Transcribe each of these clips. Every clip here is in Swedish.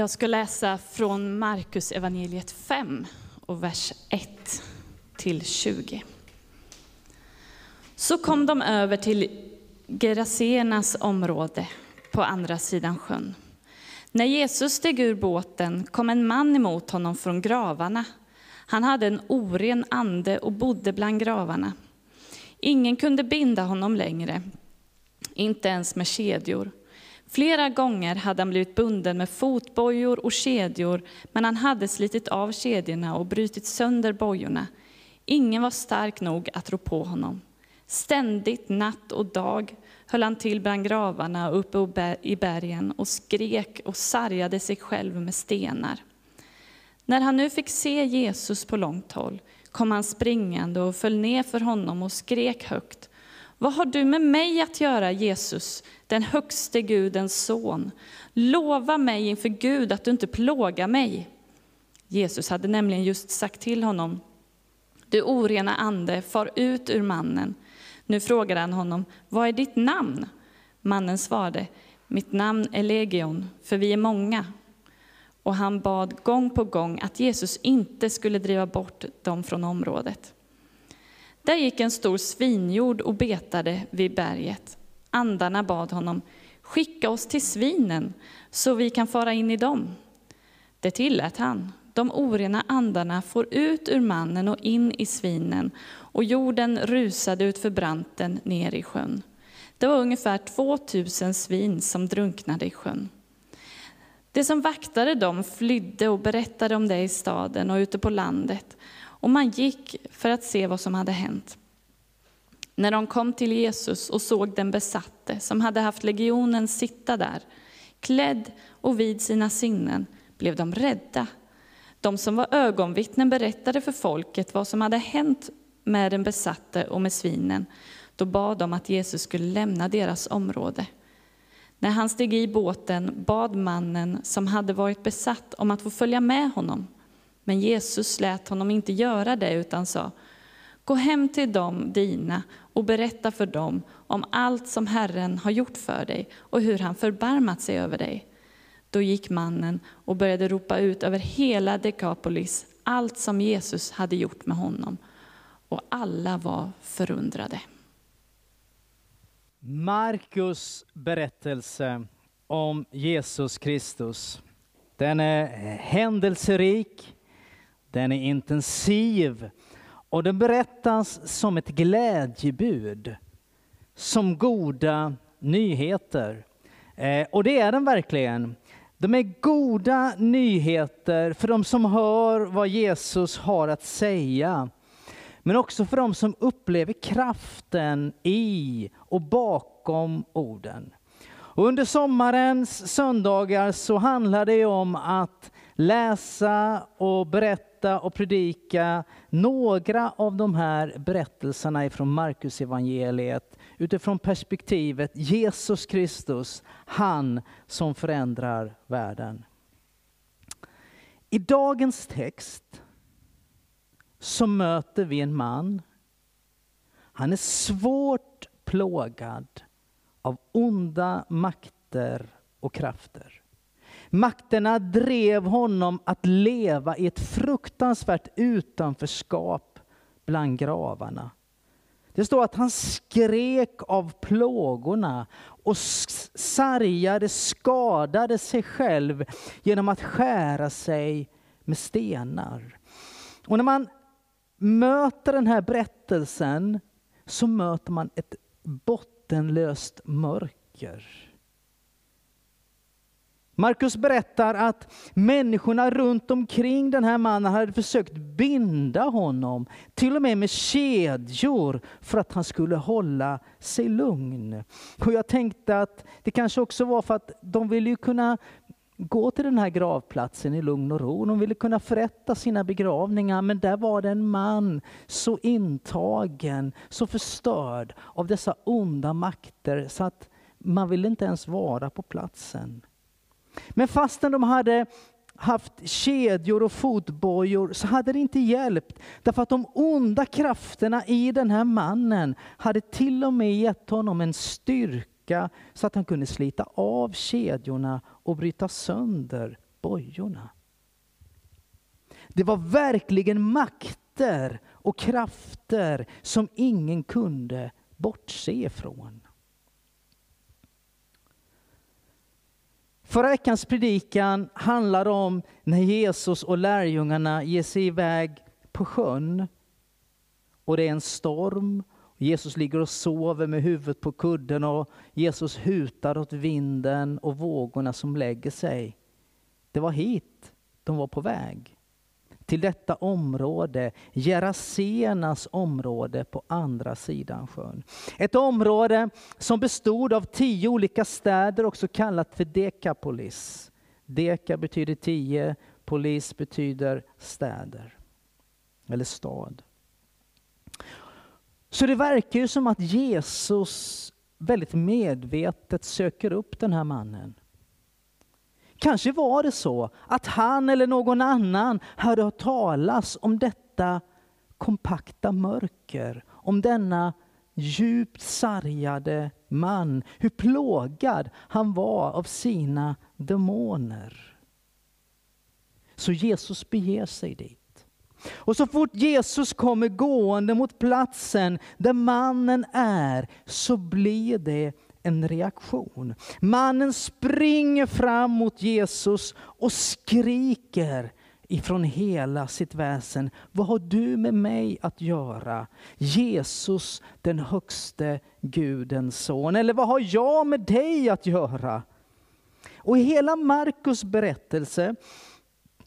Jag ska läsa från Markus evangeliet 5 och vers 1 till 20. Så kom de över till Gerasenas område på andra sidan sjön. När Jesus steg ur båten kom en man emot honom från gravarna. Han hade en oren ande och bodde bland gravarna. Ingen kunde binda honom längre, inte ens med kedjor. Flera gånger hade han blivit bunden med fotbojor och kedjor, men han hade slitit av kedjorna och brutit sönder bojorna. Ingen var stark nog att rå på honom. Ständigt, natt och dag, höll han till bland gravarna uppe i bergen och skrek och sargade sig själv med stenar. När han nu fick se Jesus på långt håll kom han springande och föll ner för honom och skrek högt. Vad har du med mig att göra, Jesus, den högste Gudens son? Lova mig inför Gud att du inte plågar mig. Jesus hade nämligen just sagt till honom, du orena ande, far ut ur mannen. Nu frågade han honom, vad är ditt namn? Mannen svarade, mitt namn är Legion, för vi är många. Och han bad gång på gång att Jesus inte skulle driva bort dem från området. Där gick en stor svinjord och betade vid berget. Andarna bad honom, skicka oss till svinen så vi kan fara in i dem. Det tillät han. De orena andarna for ut ur mannen och in i svinen och jorden rusade ut för branten ner i sjön. Det var ungefär 2000 svin som drunknade i sjön. De som vaktade dem flydde och berättade om det i staden och ute på landet och man gick för att se vad som hade hänt. När de kom till Jesus och såg den besatte som hade haft legionen sitta där, klädd och vid sina sinnen, blev de rädda. De som var ögonvittnen berättade för folket vad som hade hänt med den besatte och med svinen. Då bad de att Jesus skulle lämna deras område. När han steg i båten bad mannen som hade varit besatt om att få följa med honom. Men Jesus lät honom inte göra det utan sa, gå hem till dem dina och berätta för dem om allt som Herren har gjort för dig och hur han förbarmat sig över dig. Då gick mannen och började ropa ut över hela Dekapolis allt som Jesus hade gjort med honom. Och alla var förundrade. Markus berättelse om Jesus Kristus. Den är händelserik, den är intensiv och den berättas som ett glädjebud, som goda nyheter. Eh, och det är den verkligen. De är goda nyheter för de som hör vad Jesus har att säga. Men också för de som upplever kraften i och bakom orden. Och under sommarens söndagar så handlar det om att läsa och berätta och predika några av de här berättelserna ifrån Markus evangeliet utifrån perspektivet Jesus Kristus, han som förändrar världen. I dagens text så möter vi en man. Han är svårt plågad av onda makter och krafter. Makterna drev honom att leva i ett fruktansvärt utanförskap bland gravarna. Det står att han skrek av plågorna och sargade, skadade sig själv genom att skära sig med stenar. Och när man möter den här berättelsen så möter man ett bottenlöst mörker. Markus berättar att människorna runt omkring den här mannen hade försökt binda honom, till och med med kedjor, för att han skulle hålla sig lugn. Och jag tänkte att det kanske också var för att de ville ju kunna gå till den här gravplatsen i lugn och ro. De ville kunna förrätta sina begravningar, men där var det en man så intagen, så förstörd av dessa onda makter så att man ville inte ens vara på platsen. Men fastän de hade haft kedjor och fotbojor så hade det inte hjälpt. Därför att de onda krafterna i den här mannen hade till och med gett honom en styrka så att han kunde slita av kedjorna och bryta sönder bojorna. Det var verkligen makter och krafter som ingen kunde bortse ifrån. Förra veckans predikan handlar om när Jesus och lärjungarna ger sig iväg på sjön. Och det är en storm. Jesus ligger och sover med huvudet på kudden och Jesus hutar åt vinden och vågorna som lägger sig. Det var hit de var på väg till detta område, Gerasenas område på andra sidan sjön. Ett område som bestod av tio olika städer, också kallat för Dekapolis. Deka betyder tio, polis betyder städer, eller stad. Så det verkar ju som att Jesus väldigt medvetet söker upp den här mannen. Kanske var det så att han eller någon annan hörde hört talas om detta kompakta mörker, om denna djupt sargade man, hur plågad han var av sina demoner. Så Jesus beger sig dit. Och så fort Jesus kommer gående mot platsen där mannen är så blir det en reaktion. Mannen springer fram mot Jesus och skriker ifrån hela sitt väsen. Vad har du med mig att göra? Jesus, den högste Gudens son. Eller vad har jag med dig att göra? Och i hela Markus berättelse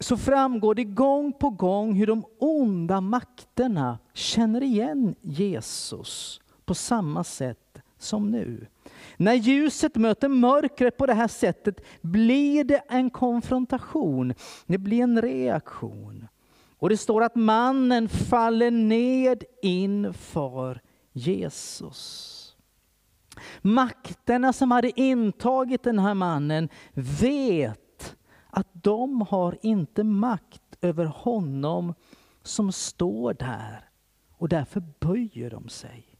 så framgår det gång på gång hur de onda makterna känner igen Jesus på samma sätt som nu. När ljuset möter mörkret på det här sättet blir det en konfrontation. Det blir en reaktion. Och det står att mannen faller ned inför Jesus. Makterna som hade intagit den här mannen vet att de har inte makt över honom som står där. Och därför böjer de sig.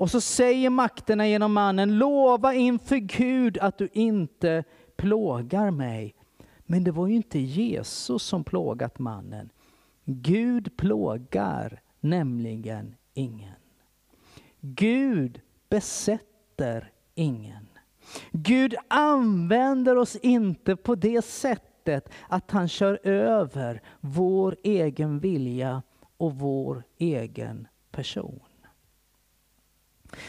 Och så säger makterna genom mannen, lova inför Gud att du inte plågar mig. Men det var ju inte Jesus som plågat mannen. Gud plågar nämligen ingen. Gud besätter ingen. Gud använder oss inte på det sättet att han kör över vår egen vilja och vår egen person.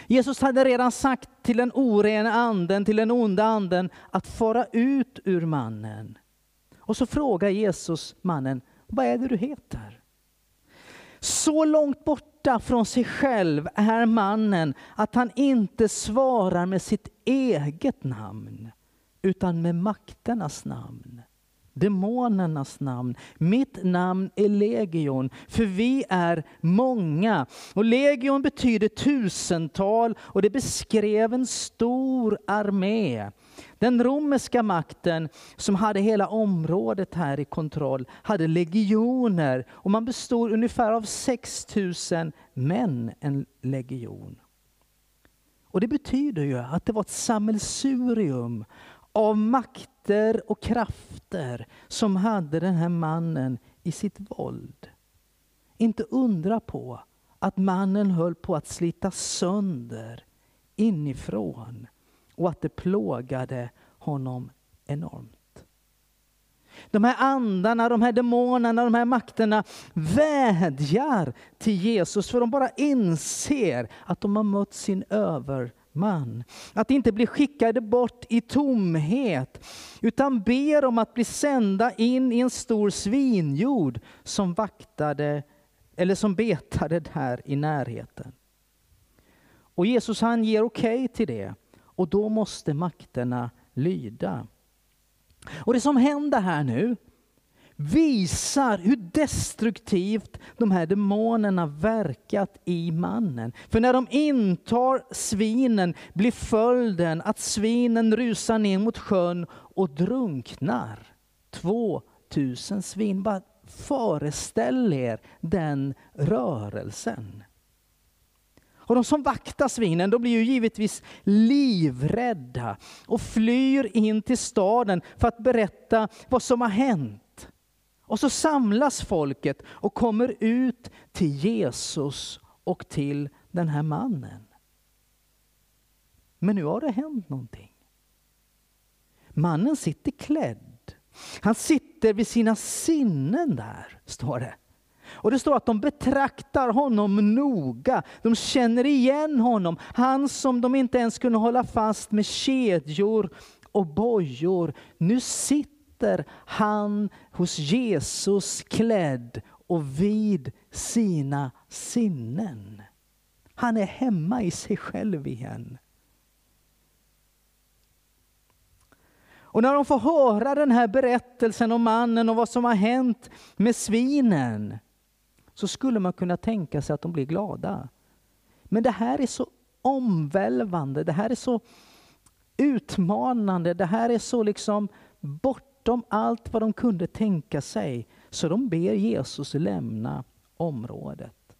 Jesus hade redan sagt till den orena anden, till den onda anden, att fara ut ur mannen. Och så frågar Jesus mannen, vad är det du heter? Så långt borta från sig själv är mannen att han inte svarar med sitt eget namn, utan med makternas namn demonernas namn. Mitt namn är legion, för vi är många. Och legion betyder tusental och det beskrev en stor armé. Den romerska makten som hade hela området här i kontroll hade legioner och man bestod ungefär av 6000 män, en legion. Och Det betyder ju att det var ett sammelsurium av makter och krafter som hade den här mannen i sitt våld. Inte undra på att mannen höll på att slita sönder inifrån och att det plågade honom enormt. De här andarna, de här demonerna, de här makterna vädjar till Jesus för de bara inser att de har mött sin över man. Att inte bli skickade bort i tomhet, utan ber om att bli sända in i en stor svinjord som vaktade eller som betade där i närheten. Och Jesus han ger okej okay till det och då måste makterna lyda. Och det som händer här nu visar hur destruktivt de här demonerna verkat i mannen. För när de intar svinen blir följden att svinen rusar ner mot sjön och drunknar. 2000 svin. Bara föreställ er den rörelsen. Och de som vaktar svinen de blir ju givetvis livrädda och flyr in till staden för att berätta vad som har hänt. Och så samlas folket och kommer ut till Jesus och till den här mannen. Men nu har det hänt någonting. Mannen sitter klädd. Han sitter vid sina sinnen där, står det. Och det står att de betraktar honom noga. De känner igen honom. Han som de inte ens kunde hålla fast med kedjor och bojor. Nu sitter han hos Jesus klädd och vid sina sinnen. Han är hemma i sig själv igen. Och när de får höra den här berättelsen om mannen och vad som har hänt med svinen så skulle man kunna tänka sig att de blir glada. Men det här är så omvälvande, det här är så utmanande, det här är så liksom bortom allt vad de kunde tänka sig. Så de ber Jesus lämna området.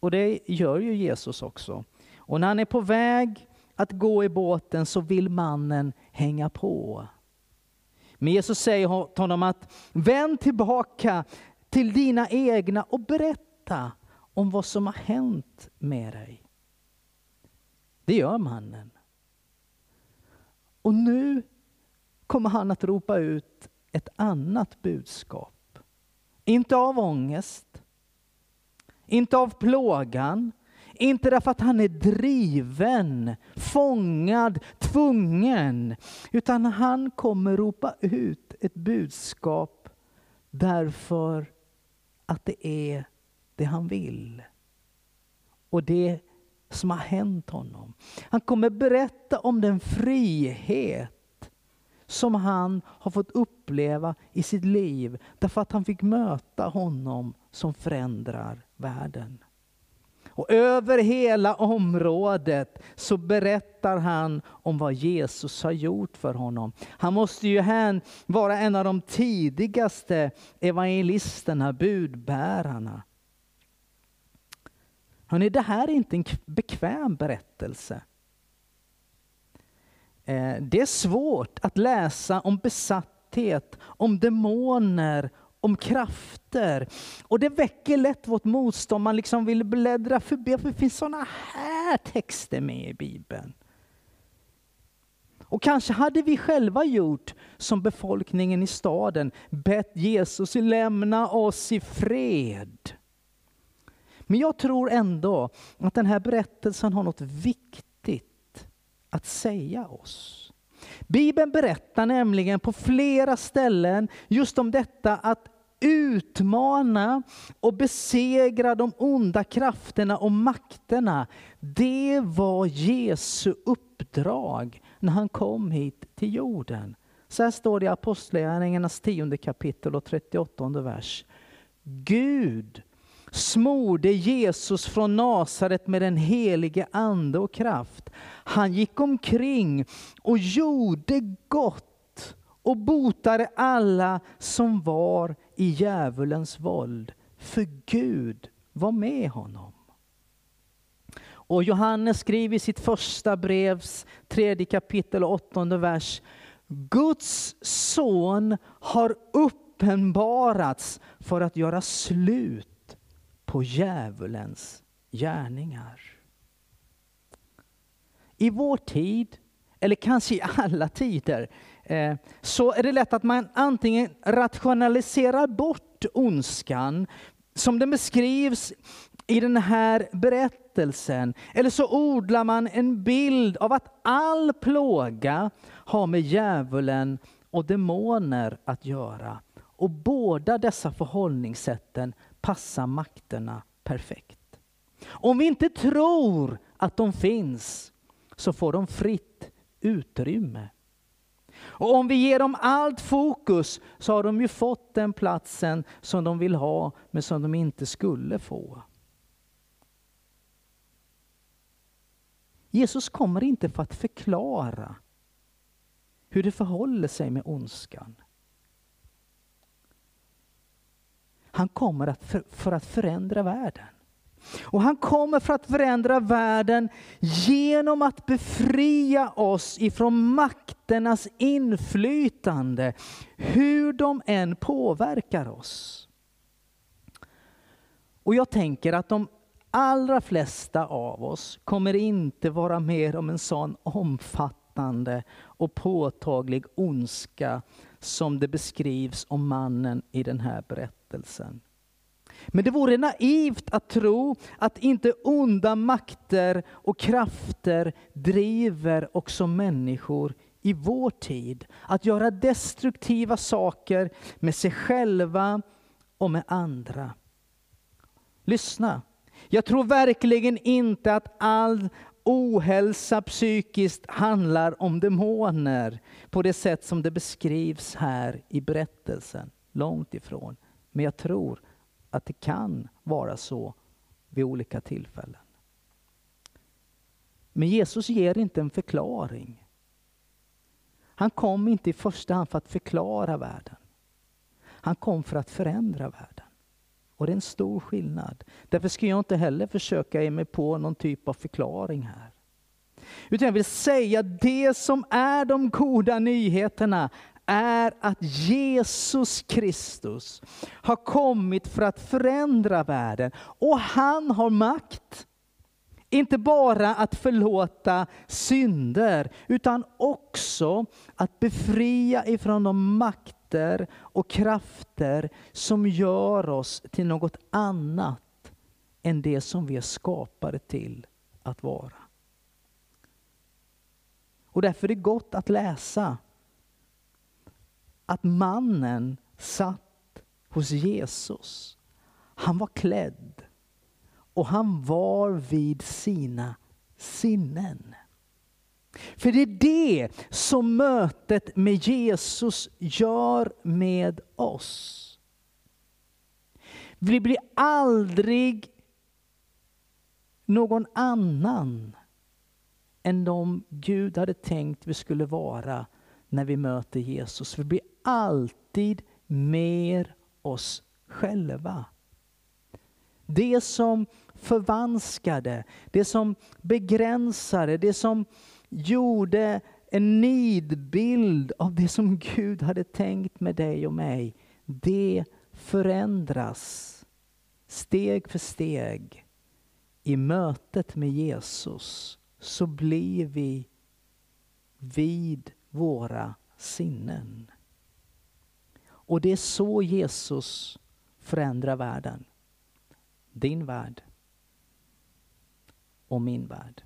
Och det gör ju Jesus också. Och när han är på väg att gå i båten så vill mannen hänga på. Men Jesus säger till honom att vänd tillbaka till dina egna och berätta om vad som har hänt med dig. Det gör mannen. Och nu kommer han att ropa ut ett annat budskap. Inte av ångest, inte av plågan, inte därför att han är driven, fångad, tvungen, utan han kommer ropa ut ett budskap därför att det är det han vill. Och det som har hänt honom. Han kommer berätta om den frihet som han har fått uppleva i sitt liv därför att han fick möta honom som förändrar världen. Och över hela området så berättar han om vad Jesus har gjort för honom. Han måste ju vara en av de tidigaste evangelisterna, budbärarna. Hörrni, det här är inte en bekväm berättelse. Eh, det är svårt att läsa om besatthet, om demoner, om krafter. Och det väcker lätt vårt motstånd. Man liksom vill bläddra förbi. För det finns sådana här texter med i Bibeln. Och kanske hade vi själva gjort som befolkningen i staden, bett Jesus lämna oss i fred. Men jag tror ändå att den här berättelsen har något viktigt att säga oss. Bibeln berättar nämligen på flera ställen just om detta att utmana och besegra de onda krafterna och makterna. Det var Jesu uppdrag när han kom hit till jorden. Så här står det i Apostlagärningarnas 10 kapitel och 38 vers. Gud smorde Jesus från Nasaret med den helige ande och kraft. Han gick omkring och gjorde gott och botade alla som var i djävulens våld. För Gud var med honom. Och Johannes skriver i sitt första brevs tredje kapitel och åttonde vers. Guds son har uppenbarats för att göra slut på djävulens gärningar. I vår tid, eller kanske i alla tider, eh, så är det lätt att man antingen rationaliserar bort ondskan som den beskrivs i den här berättelsen. Eller så odlar man en bild av att all plåga har med djävulen och demoner att göra. Och båda dessa förhållningssätten passar makterna perfekt. Om vi inte tror att de finns så får de fritt utrymme. Och om vi ger dem allt fokus så har de ju fått den platsen som de vill ha, men som de inte skulle få. Jesus kommer inte för att förklara hur det förhåller sig med ondskan. Han kommer att för, för att förändra världen. Och han kommer för att förändra världen genom att befria oss ifrån makternas inflytande, hur de än påverkar oss. Och jag tänker att de allra flesta av oss kommer inte vara med om en sån omfattande och påtaglig ondska som det beskrivs om mannen i den här berättelsen. Men det vore naivt att tro att inte onda makter och krafter driver också människor i vår tid att göra destruktiva saker med sig själva och med andra. Lyssna, jag tror verkligen inte att all ohälsa psykiskt handlar om demoner på det sätt som det beskrivs här i berättelsen. Långt ifrån. Men jag tror att det kan vara så vid olika tillfällen. Men Jesus ger inte en förklaring. Han kom inte i första hand för att förklara världen. Han kom för att förändra världen. Och det är en stor skillnad. Därför ska jag inte heller försöka ge mig på någon typ av förklaring här. Utan jag vill säga det som är de goda nyheterna är att Jesus Kristus har kommit för att förändra världen. Och han har makt. Inte bara att förlåta synder, utan också att befria ifrån de makter och krafter som gör oss till något annat än det som vi är skapade till att vara. Och därför är det gott att läsa att mannen satt hos Jesus. Han var klädd och han var vid sina sinnen. För det är det som mötet med Jesus gör med oss. Vi blir aldrig någon annan än de Gud hade tänkt vi skulle vara när vi möter Jesus. Vi blir alltid mer oss själva. Det som förvanskade, det som begränsade, det som gjorde en nidbild av det som Gud hade tänkt med dig och mig. Det förändras steg för steg i mötet med Jesus så blir vi vid våra sinnen. Och det är så Jesus förändrar världen. Din värld och min värld.